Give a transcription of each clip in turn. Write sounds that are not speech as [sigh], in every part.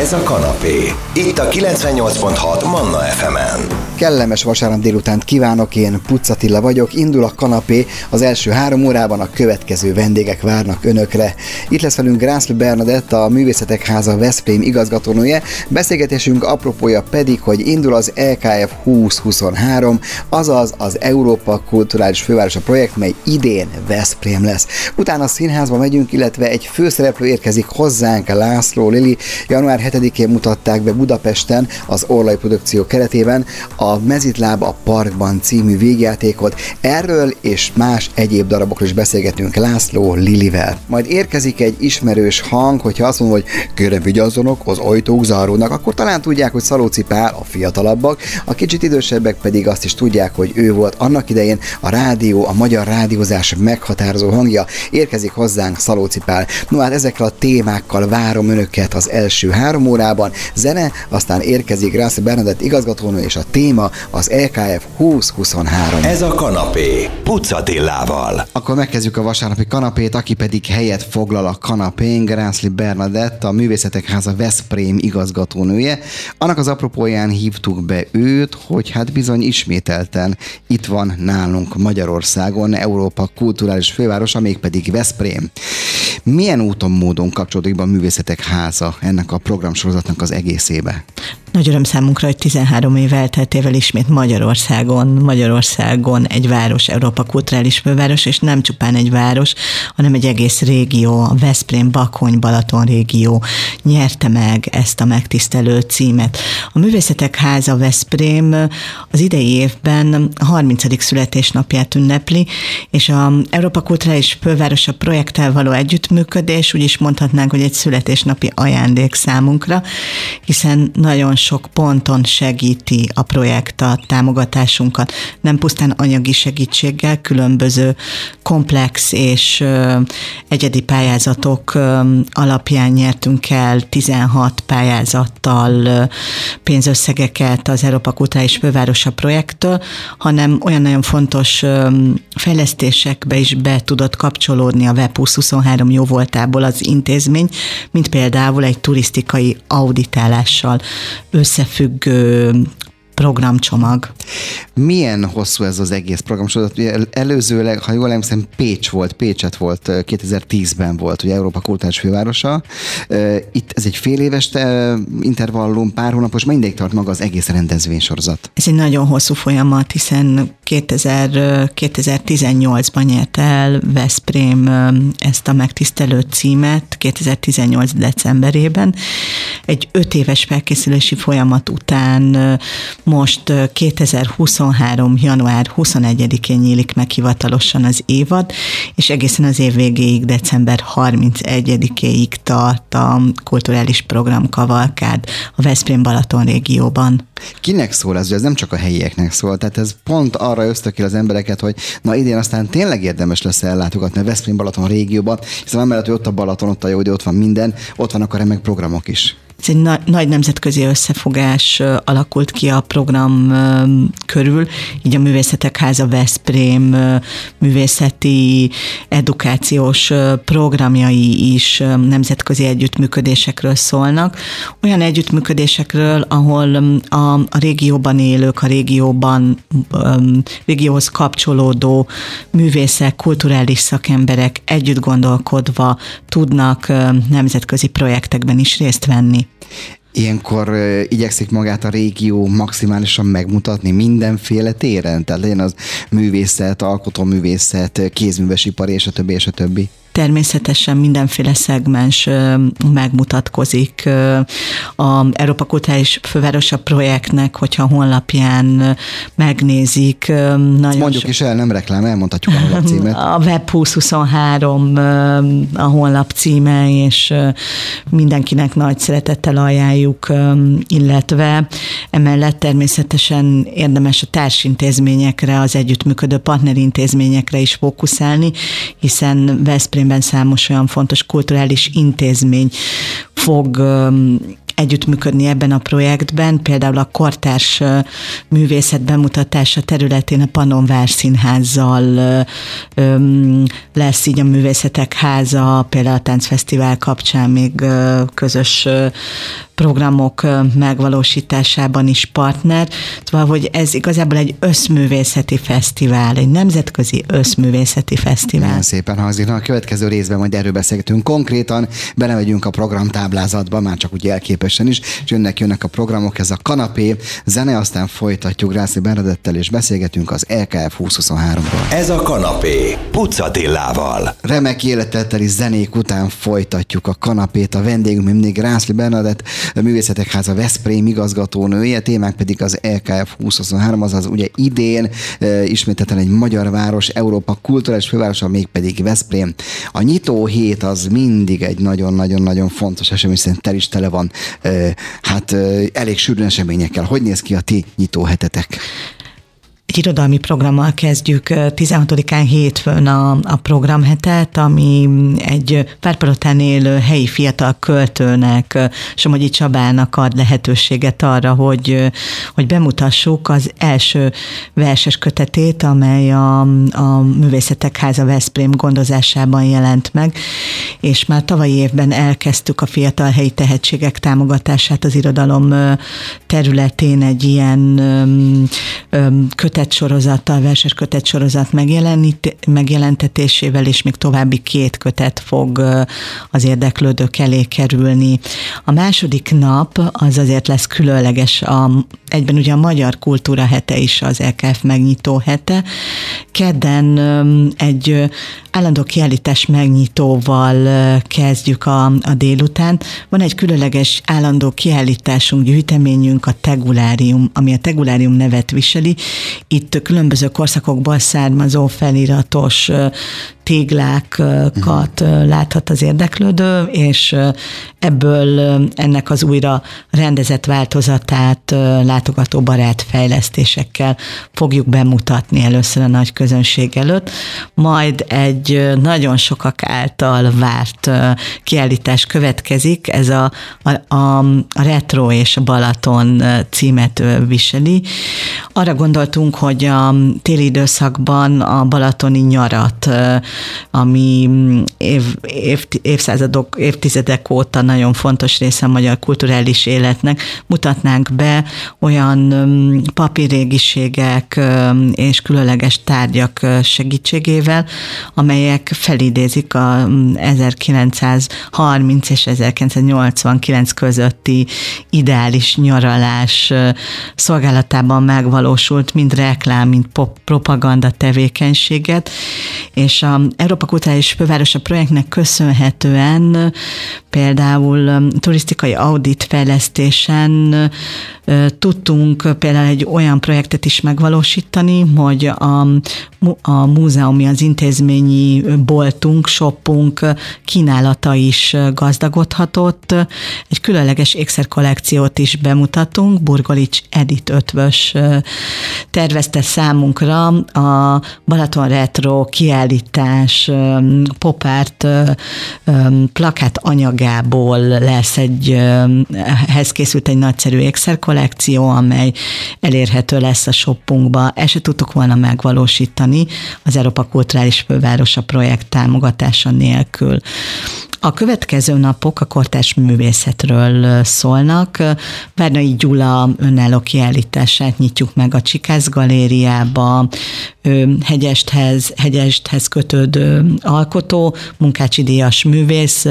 Ez a kanapé. Itt a 98.6 Manna FM-en. Kellemes vasárnap délutánt kívánok, én Puccatilla vagyok, indul a kanapé, az első három órában a következő vendégek várnak önökre. Itt lesz velünk Grászlő Bernadett, a Művészetek Háza Veszprém igazgatónője, beszélgetésünk apropója pedig, hogy indul az LKF 2023, azaz az Európa Kulturális Fővárosa projekt, mely idén Veszprém lesz. Utána a színházba megyünk, illetve egy főszereplő érkezik hozzánk, László Lili. Január 7-én mutatták be Budapesten az Orlai produkció keretében a Mezitláb a Parkban című végjátékot. Erről és más egyéb darabokról is beszélgetünk László Lilivel. Majd érkezik egy ismerős hang, hogyha azt mondom, hogy kérem vigyázzanak, az ajtók záródnak, akkor talán tudják, hogy Szalóci Pál a fiatalabbak, a kicsit idősebbek pedig azt is tudják, hogy ő volt annak idején a rádió, a magyar rádiózás meghatározó hangja. Érkezik hozzánk Szalóci Pál. No hát ezekkel a témákkal várom önöket az első három órában. Zene, aztán érkezik Rász Bernadett igazgatónő, és a téma az EKF 2023. Ez a kanapé. Puccatillával. Akkor megkezdjük a vasárnapi kanapét, aki pedig helyet foglal a kanapén, Grászli Bernadett, a Művészetek Háza Veszprém igazgatónője. Annak az apropóján hívtuk be őt, hogy hát bizony ismételten itt van nálunk Magyarországon, Európa kulturális fővárosa, mégpedig Veszprém. Milyen úton, módon kapcsolódik be a Művészetek Háza ennek a programsorozatnak az egészébe? Nagy öröm számunkra, hogy 13 év elteltével ismét Magyarországon, Magyarországon egy város, Európa kulturális főváros, és nem csupán egy város, hanem egy egész régió, a Veszprém, Bakony, Balaton régió nyerte meg ezt a megtisztelő címet. A Művészetek Háza Veszprém az idei évben a 30. születésnapját ünnepli, és a Európa kulturális fővárosa projekttel való együttműködés, úgy is mondhatnánk, hogy egy születésnapi ajándék számunkra, hiszen nagyon sok ponton segíti a projekt a támogatásunkat. Nem pusztán anyagi segítséggel, különböző komplex és egyedi pályázatok alapján nyertünk el 16 pályázattal pénzösszegeket az Európa Kulturális Fővárosa projektől, hanem olyan nagyon fontos fejlesztésekbe is be tudott kapcsolódni a Web 2023 jó voltából az intézmény, mint például egy turisztikai auditálással összefüggő programcsomag. Milyen hosszú ez az egész programsorozat? Ugye előzőleg, ha jól emlékszem, Pécs volt, Pécset volt, 2010-ben volt, ugye Európa kultúrás fővárosa. Itt ez egy fél éves intervallum, pár hónapos, mindig tart maga az egész rendezvénysorozat. Ez egy nagyon hosszú folyamat, hiszen 2000, 2018-ban nyert el Veszprém ezt a megtisztelő címet, 2018 decemberében. Egy öt éves felkészülési folyamat után most 2023. január 21-én nyílik meg hivatalosan az évad, és egészen az év végéig, december 31-éig tart a kulturális program kavalkád a Veszprém Balaton régióban. Kinek szól ez? Ez nem csak a helyieknek szól, tehát ez pont arra ösztökél az embereket, hogy na idén aztán tényleg érdemes lesz ellátogatni a Veszprém Balaton régióban, hiszen amellett, hogy ott a Balaton, ott a jó, ott van minden, ott vannak a remek programok is. Ez egy na- nagy nemzetközi összefogás alakult ki a program körül, így a Művészetek Háza Veszprém művészeti edukációs programjai is nemzetközi együttműködésekről szólnak. Olyan együttműködésekről, ahol a, a régióban élők, a régióban, régióhoz kapcsolódó művészek, kulturális szakemberek együtt gondolkodva tudnak nemzetközi projektekben is részt venni. Ilyenkor igyekszik magát a régió maximálisan megmutatni mindenféle téren, tehát legyen az művészet, alkotóművészet, kézművesipar és a többi, és a többi természetesen mindenféle szegmens megmutatkozik. A Európa Kulturális Fővárosa projektnek, hogyha a honlapján megnézik. Nagyon Mondjuk so... is el, nem reklám, elmondhatjuk a honlap címet. [laughs] A Web 2023 a honlap címe, és mindenkinek nagy szeretettel ajánljuk, illetve emellett természetesen érdemes a társintézményekre, az együttműködő partnerintézményekre is fókuszálni, hiszen Veszprém Veszprémben számos olyan fontos kulturális intézmény fog együttműködni ebben a projektben, például a kortárs művészet bemutatása területén a Pannon Színházzal lesz így a Művészetek Háza, például a Táncfesztivál kapcsán még közös programok megvalósításában is partner, szóval, hogy ez igazából egy összművészeti fesztivál, egy nemzetközi összművészeti fesztivál. Nagyon szépen hangzik. Na, a következő részben majd erről beszélgetünk konkrétan, belemegyünk a programtáblázatba, már csak úgy elképesen is, és jönnek, jönnek a programok, ez a kanapé, zene, aztán folytatjuk Rászi Bernadettel, és beszélgetünk az LKF 2023-ról. Ez a kanapé, Pucatillával. Remek életetteli zenék után folytatjuk a kanapét, a vendégünk mindig Rászli Bernadett, a Művészetek Háza Veszprém igazgatónője, témák pedig az EKF 2023, azaz ugye idén e, ismételten egy magyar város, Európa kulturális fővárosa, mégpedig Veszprém. A nyitó hét az mindig egy nagyon-nagyon-nagyon fontos esemény, hiszen tel is tele van e, hát e, elég sűrűn eseményekkel. Hogy néz ki a ti nyitó hetetek? Egy irodalmi programmal kezdjük 16-án hétfőn a, a programhetet, ami egy párpalotán élő helyi fiatal költőnek, Somogyi Csabának ad lehetőséget arra, hogy, hogy bemutassuk az első verses kötetét, amely a, a Művészetek Háza Veszprém gondozásában jelent meg, és már tavalyi évben elkezdtük a fiatal helyi tehetségek támogatását az irodalom területén egy ilyen kötet kötetsorozattal, verses kötetsorozat megjelentetésével, és még további két kötet fog az érdeklődők elé kerülni. A második nap az azért lesz különleges, a, egyben ugye a Magyar Kultúra hete is az EKF megnyitó hete. Kedden egy állandó kiállítás megnyitóval kezdjük a, a délután. Van egy különleges állandó kiállításunk, gyűjteményünk, a Tegulárium, ami a Tegulárium nevet viseli. Itt különböző korszakokból származó feliratos téglákat láthat az érdeklődő, és ebből ennek az újra rendezett változatát látogató barát fejlesztésekkel fogjuk bemutatni először a nagy közönség előtt, majd egy nagyon sokak által várt kiállítás következik, ez a, a, a, a Retro és a Balaton címet viseli. Arra gondoltunk, hogy a téli időszakban a balatoni nyarat ami mm, év, év, évszázadok, évtizedek óta nagyon fontos része a magyar kulturális életnek. Mutatnánk be olyan mm, papírrégiségek mm, és különleges tárgyak segítségével, amelyek felidézik a 1930 és 1989 közötti ideális nyaralás szolgálatában megvalósult mind reklám, mind pop, propaganda tevékenységet, és a Európa Kulturális Fővárosa projektnek köszönhetően például um, turisztikai audit fejlesztésen tudtunk például egy olyan projektet is megvalósítani, hogy a, a múzeumi, az intézményi boltunk, shopunk kínálata is gazdagodhatott. Egy különleges ékszerkollekciót is bemutatunk, Burgolics Edit ötvös tervezte számunkra a Balaton Retro kiállítás popárt plakát anyagából lesz egy, ehhez készült egy nagyszerű ékszerkollekció, kollekció, amely elérhető lesz a shoppunkba. Ezt se tudtuk volna megvalósítani az Európa Kulturális Fővárosa projekt támogatása nélkül. A következő napok a kortás művészetről szólnak. Várnai Gyula önálló kiállítását nyitjuk meg a Csikász galériába, hegyesthez, hegyesthez kötődő alkotó, munkácsi díjas művész.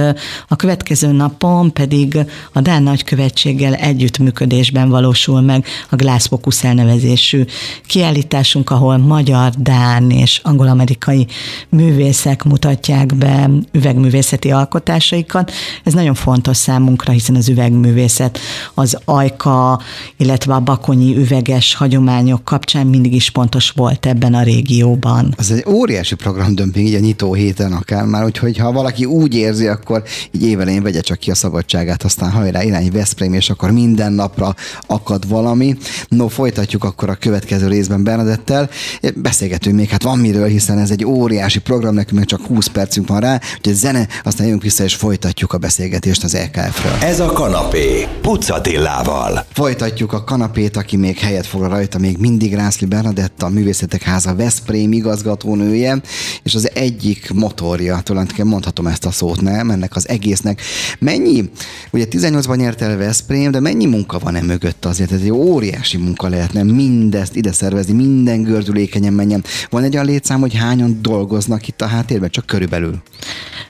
A következő napon pedig a Dán nagykövetséggel együttműködésben valósul meg a Glass Focus elnevezésű kiállításunk, ahol magyar, dán és angol-amerikai művészek mutatják be üvegművészeti alkotásaikat. Ez nagyon fontos számunkra, hiszen az üvegművészet az ajka, illetve a bakonyi üveges hagyományok kapcsán mindig is pontos volt ebben a régióban. Az egy óriási programdömping így a nyitó héten akár már, úgyhogy ha valaki úgy érzi, akkor így évelején vegye csak ki a szabadságát, aztán hajrá irány Veszprém, és akkor minden napra akad valami. No, folytatjuk akkor a következő részben Bernadettel. Beszélgetünk még, hát van miről, hiszen ez egy óriási program, nekünk meg csak 20 percünk van rá, úgyhogy zene, aztán jövünk vissza, és folytatjuk a beszélgetést az EKF-ről. Ez a kanapé, Pucatillával. Folytatjuk a kanapét, aki még helyet foglal rajta, még mindig Rászli Bernadetta, a Művészetek Háza Veszprém igazgatónője, és az egyik motorja, tulajdonképpen mondhatom ezt a szót, nem? Ennek az egésznek. Mennyi, ugye 18-ban nyert el Veszprém, de mennyi munka van e mögött azért? Ez egy óriási munka lehetne mindezt ide szervezni, minden gördülékenyen menjen. Van egy olyan létszám, hogy hányan dolgoznak itt a háttérben, csak körülbelül?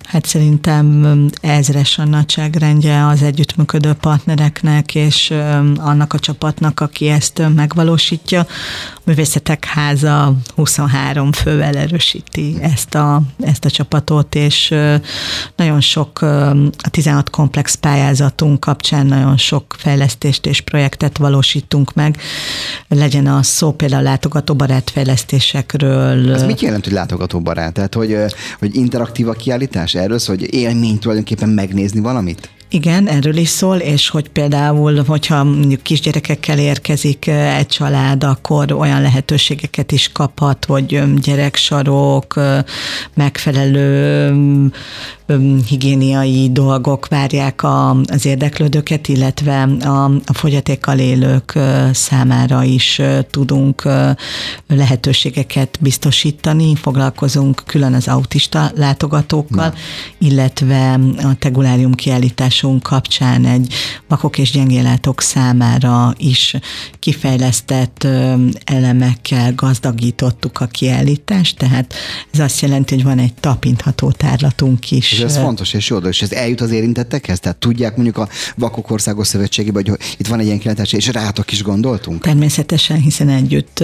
Hát szerintem ezres a nagyságrendje az együttműködő partnereknek, és annak a csapatnak, aki ezt megvalósítja. A Művészetek Háza 23 fővel erősíti ezt a, ezt a csapatot, és nagyon sok, a 16 komplex pályázatunk kapcsán nagyon sok fejlesztést és projektet valósítunk meg. Legyen a szó például látogatóbarát fejlesztésekről. Ez mit jelent, hogy látogatóbarát? Tehát, hogy, hogy interaktív a kiállítás? Erről szól, hogy élmény tulajdonképpen megnézni valamit? Igen, erről is szól, és hogy például, hogyha mondjuk kisgyerekekkel érkezik egy család, akkor olyan lehetőségeket is kaphat, hogy gyereksarok, megfelelő higiéniai dolgok várják az érdeklődőket, illetve a, a fogyatékkal élők számára is tudunk lehetőségeket biztosítani. Foglalkozunk külön az autista látogatókkal, Na. illetve a tegulárium kiállításunk kapcsán egy vakok és gyengélátok számára is kifejlesztett elemekkel gazdagítottuk a kiállítást, tehát ez azt jelenti, hogy van egy tapintható tárlatunk is és ez fontos és jó, és ez eljut az érintettekhez? Tehát tudják mondjuk a Vakok Országos Szövetségében, hogy itt van egy ilyen kilátás, és rátok is gondoltunk? Természetesen, hiszen együtt,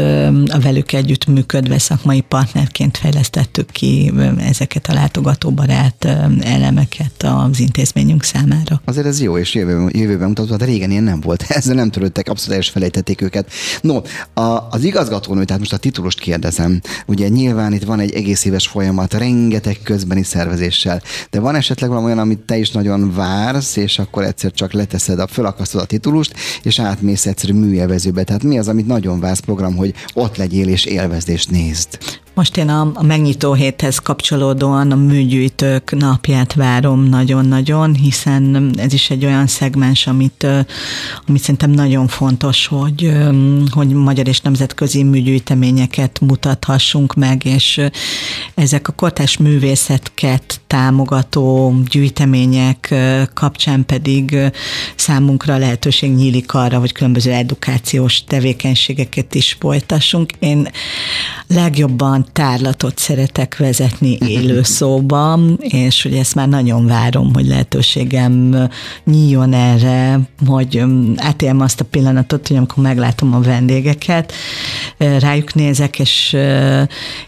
a velük együtt működve szakmai partnerként fejlesztettük ki ezeket a látogatóbarát elemeket az intézményünk számára. Azért ez jó, és jövőben, jövőben mutatva, de régen ilyen nem volt. [laughs] Ezzel nem törődtek, abszolút és felejtették őket. No, a, az igazgatónő, tehát most a titulust kérdezem, ugye nyilván itt van egy egész éves folyamat, rengeteg közbeni szervezéssel, de van esetleg valami olyan, amit te is nagyon vársz, és akkor egyszer csak leteszed, a, fölakasztod a titulust, és átmész egyszerű műelvezőbe. Tehát mi az, amit nagyon vársz program, hogy ott legyél és élvezd és nézd? Most én a, a megnyitó héthez kapcsolódóan a műgyűjtők napját várom nagyon-nagyon, hiszen ez is egy olyan szegmens, amit, amit szerintem nagyon fontos, hogy, hogy magyar és nemzetközi műgyűjteményeket mutathassunk meg, és ezek a kortás művészetket támogató gyűjtemények kapcsán pedig számunkra lehetőség nyílik arra, hogy különböző edukációs tevékenységeket is folytassunk. Én legjobban tárlatot szeretek vezetni élő szóban, és hogy ezt már nagyon várom, hogy lehetőségem nyíljon erre, hogy átéljem azt a pillanatot, hogy amikor meglátom a vendégeket, rájuk nézek, és,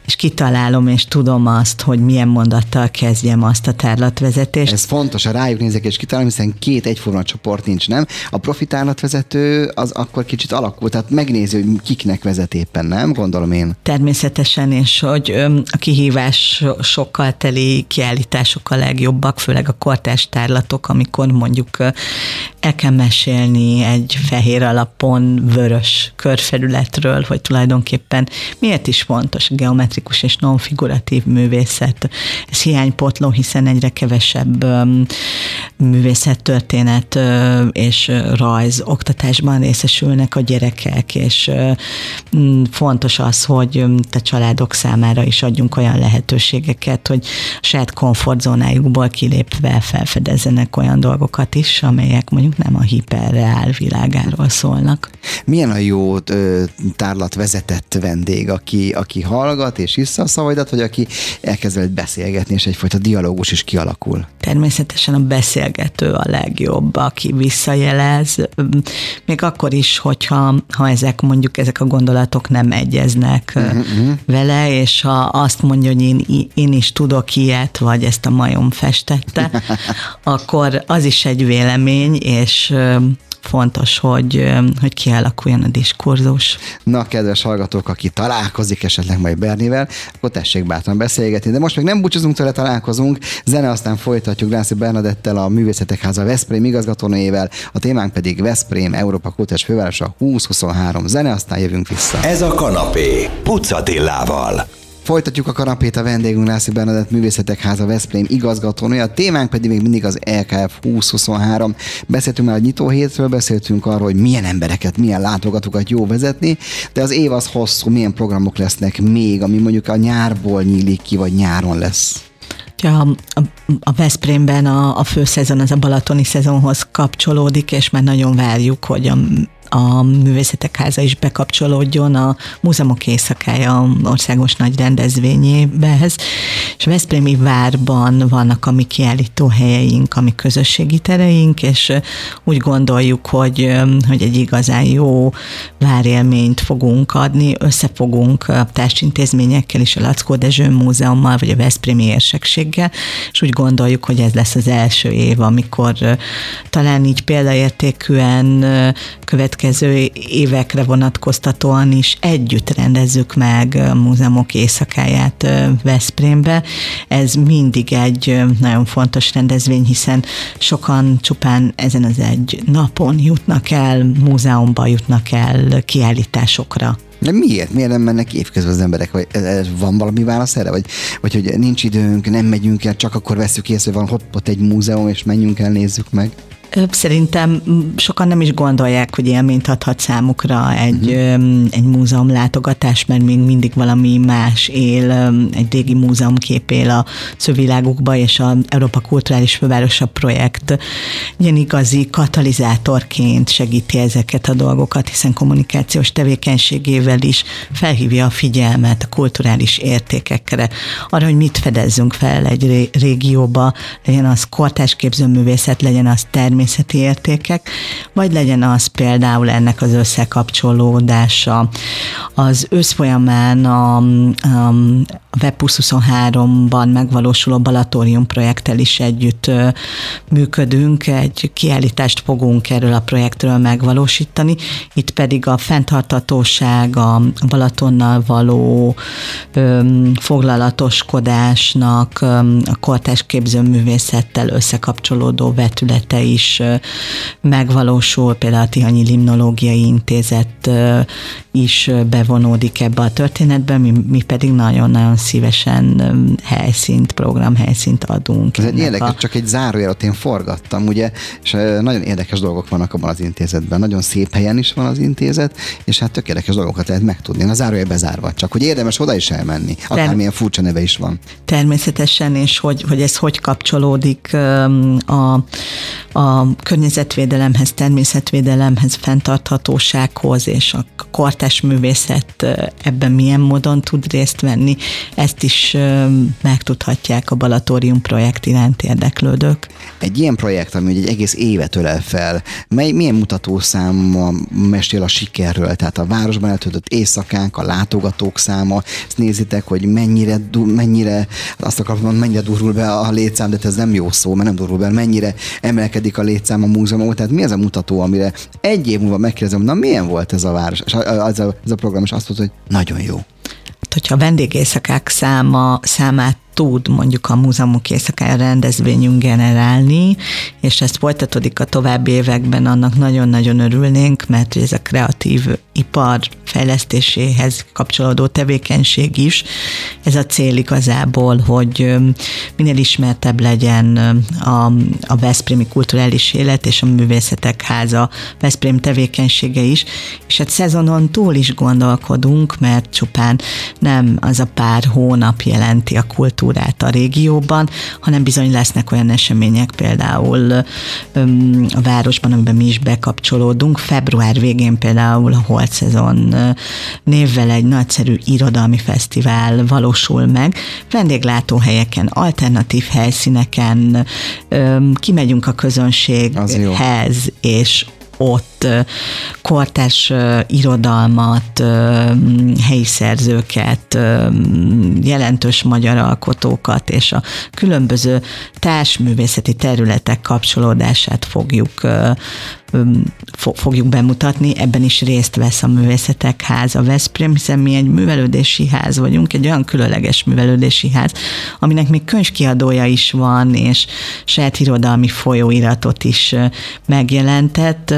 és kitalálom, és tudom azt, hogy milyen mondattal kezdjem azt a tárlatvezetést. Ez fontos, a rájuk nézek, és kitalálom, hiszen két egyforma csoport nincs, nem? A profi tárlatvezető az akkor kicsit alakul, tehát megnézi, hogy kiknek vezet éppen, nem? Gondolom én. Természetesen, és hogy a kihívás sokkal teli kiállítások a legjobbak, főleg a kortás tárlatok, amikor mondjuk el kell mesélni egy fehér alapon vörös körfelületről, hogy tulajdonképpen miért is fontos a geometrikus és non-figuratív művészet. Ez hiánypotló, hiszen egyre kevesebb művészettörténet és rajz oktatásban részesülnek a gyerekek, és fontos az, hogy a családok számára is adjunk olyan lehetőségeket, hogy saját komfortzónájukból kilépve felfedezzenek olyan dolgokat is, amelyek mondjuk nem a hiperreál világáról szólnak. Milyen a jó tárlat vezetett vendég, aki, aki hallgat és vissza a szavaidat, vagy aki elkezd beszélgetni, és egyfajta dialógus is kialakul? Természetesen a beszélgető a legjobb, aki visszajelez, még akkor is, hogyha ha ezek mondjuk ezek a gondolatok nem egyeznek uh-huh. vele, és ha azt mondja, hogy én, én is tudok ilyet, vagy ezt a majom festette, [laughs] akkor az is egy vélemény, és fontos, hogy, hogy kialakuljon a diskurzus. Na, kedves hallgatók, aki találkozik esetleg majd Bernivel, akkor tessék bátran beszélgetni. De most még nem búcsúzunk tőle, találkozunk. Zene, aztán folytatjuk Grászi Bernadettel, a Művészetek Háza Veszprém igazgatónőjével, a témánk pedig Veszprém, Európa Kultúrás Fővárosa 2023. Zene, aztán jövünk vissza. Ez a kanapé, Pucatillával. Folytatjuk a kanapét a vendégünk Lászi Bernadett Művészetek Háza Veszprém igazgatónője. A témánk pedig még mindig az LKF 2023. Beszéltünk már a nyitó hétről, beszéltünk arról, hogy milyen embereket, milyen látogatókat jó vezetni, de az év az hosszú, milyen programok lesznek még, ami mondjuk a nyárból nyílik ki, vagy nyáron lesz. Ja, a, a Veszprémben a, a főszezon az a balatoni szezonhoz kapcsolódik, és már nagyon várjuk, hogy a a Művészetek Háza is bekapcsolódjon a Múzeumok Éjszakája országos nagy rendezvényébehez, és Veszprémi várban vannak a mi kiállító helyeink, a mi közösségi tereink, és úgy gondoljuk, hogy, hogy egy igazán jó várélményt fogunk adni, összefogunk a társintézményekkel is, a Lackó Dezső Múzeummal, vagy a Veszprémi Érsekséggel, és úgy gondoljuk, hogy ez lesz az első év, amikor talán így példaértékűen követ következő évekre vonatkoztatóan is együtt rendezzük meg a múzeumok éjszakáját Veszprémbe. Ez mindig egy nagyon fontos rendezvény, hiszen sokan csupán ezen az egy napon jutnak el, múzeumba jutnak el kiállításokra. De miért? Miért nem mennek évközben az emberek? Vagy van valami válasz erre? Vagy, vagy hogy nincs időnk, nem megyünk el, csak akkor veszük észre, hogy van hopp, ott egy múzeum, és menjünk el, nézzük meg? Szerintem sokan nem is gondolják, hogy élményt adhat számukra egy, uh-huh. egy múzeum látogatás, mert még mindig valami más él, egy régi múzeum kép él a szővilágukba, és a Európa Kulturális Fővárosa projekt ilyen igazi katalizátorként segíti ezeket a dolgokat, hiszen kommunikációs tevékenységével is felhívja a figyelmet a kulturális értékekre, arra, hogy mit fedezzünk fel egy régióba, legyen az kortás képzőművészet, legyen az természet, természeti értékek, vagy legyen az például ennek az összekapcsolódása. Az ősz folyamán a, a Webpusz 23-ban megvalósuló Balatórium projekttel is együtt működünk, egy kiállítást fogunk erről a projektről megvalósítani, itt pedig a fenntartatóság, a Balatonnal való öm, foglalatoskodásnak, öm, a kortás képzőművészettel összekapcsolódó vetülete is megvalósul, például a Tihanyi Limnológiai Intézet is bevonódik ebbe a történetbe, mi, mi pedig nagyon-nagyon szívesen helyszínt, programhelyszínt adunk. Ez egy érdekes, a... csak egy zárójelet én forgattam, ugye, és nagyon érdekes dolgok vannak abban az intézetben. Nagyon szép helyen is van az intézet, és hát tök érdekes dolgokat lehet megtudni. A zárójel bezárva, csak hogy érdemes oda is elmenni, akármilyen furcsa neve is van. Természetesen, és hogy, hogy ez hogy kapcsolódik a, a környezetvédelemhez, természetvédelemhez, fenntarthatósághoz, és a kortás művészet ebben milyen módon tud részt venni, ezt is megtudhatják a Balatórium projekt iránt érdeklődők. Egy ilyen projekt, ami egy egész évet ölel fel, mely, milyen mutatószám mesél a sikerről? Tehát a városban eltöltött éjszakánk, a látogatók száma, ezt nézitek, hogy mennyire, mennyire azt akarom mondani, mennyire durul be a létszám, de ez nem jó szó, mert nem durul be, mennyire emelkedik a létszám a múzeumot, tehát mi ez a mutató, amire egy év múlva megkérdezem, na milyen volt ez a város, és az a, ez a program, és azt mondta, hogy nagyon jó hogyha a vendégészakák száma, számát tud mondjuk a múzeumok éjszakája rendezvényünk generálni, és ezt folytatódik a további években, annak nagyon-nagyon örülnénk, mert ez a kreatív ipar fejlesztéséhez kapcsolódó tevékenység is. Ez a cél igazából, hogy minél ismertebb legyen a, a Veszprémi kulturális élet és a művészetek háza Veszprém tevékenysége is, és hát szezonon túl is gondolkodunk, mert csupán nem az a pár hónap jelenti a kultúrát a régióban, hanem bizony lesznek olyan események, például a városban, amiben mi is bekapcsolódunk. Február végén például a Holt szezon névvel egy nagyszerű irodalmi fesztivál valósul meg. Vendéglátóhelyeken, alternatív helyszíneken kimegyünk a közönséghez, és ott kortás irodalmat, helyi szerzőket, jelentős magyar alkotókat és a különböző társművészeti területek kapcsolódását fogjuk fogjuk bemutatni, ebben is részt vesz a Művészetek Háza Veszprém, hiszen mi egy művelődési ház vagyunk, egy olyan különleges művelődési ház, aminek még könyvkiadója is van, és saját irodalmi folyóiratot is megjelentett,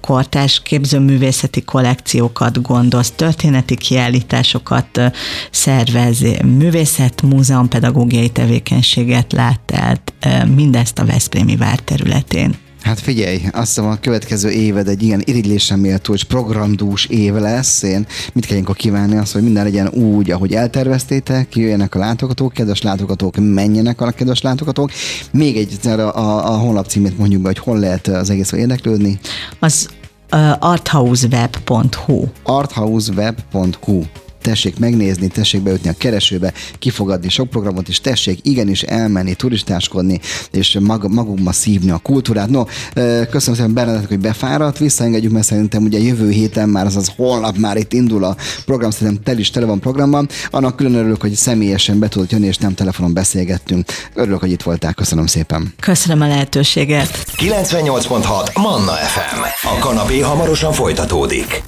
kortárs képzőművészeti kollekciókat gondoz, történeti kiállításokat szervez, művészet, múzeum, pedagógiai tevékenységet lát el, mindezt a Veszprémi vár területén. Hát figyelj, azt hiszem a következő éved egy ilyen irigylésem méltó és programdús év lesz. Én mit kell ilyenkor kívánni? Azt, hogy minden legyen úgy, ahogy elterveztétek, jöjjenek a látogatók, kedves látogatók, menjenek a kedves látogatók. Még egy a, a, a honlap címét mondjuk be, hogy hol lehet az egész érdeklődni. Az uh, arthouseweb.hu arthouseweb.hu tessék megnézni, tessék beütni a keresőbe, kifogadni sok programot, és tessék igenis elmenni, turistáskodni, és mag, magunkba szívni a kultúrát. No, köszönöm szépen Bernadett, hogy befáradt, visszaengedjük, mert szerintem ugye jövő héten már, azaz holnap már itt indul a program, szerintem tel is tele van programban. Annak külön örülök, hogy személyesen be tudott jönni, és nem telefonon beszélgettünk. Örülök, hogy itt voltál, köszönöm szépen. Köszönöm a lehetőséget. 98.6 Manna FM. A kanapé hamarosan folytatódik.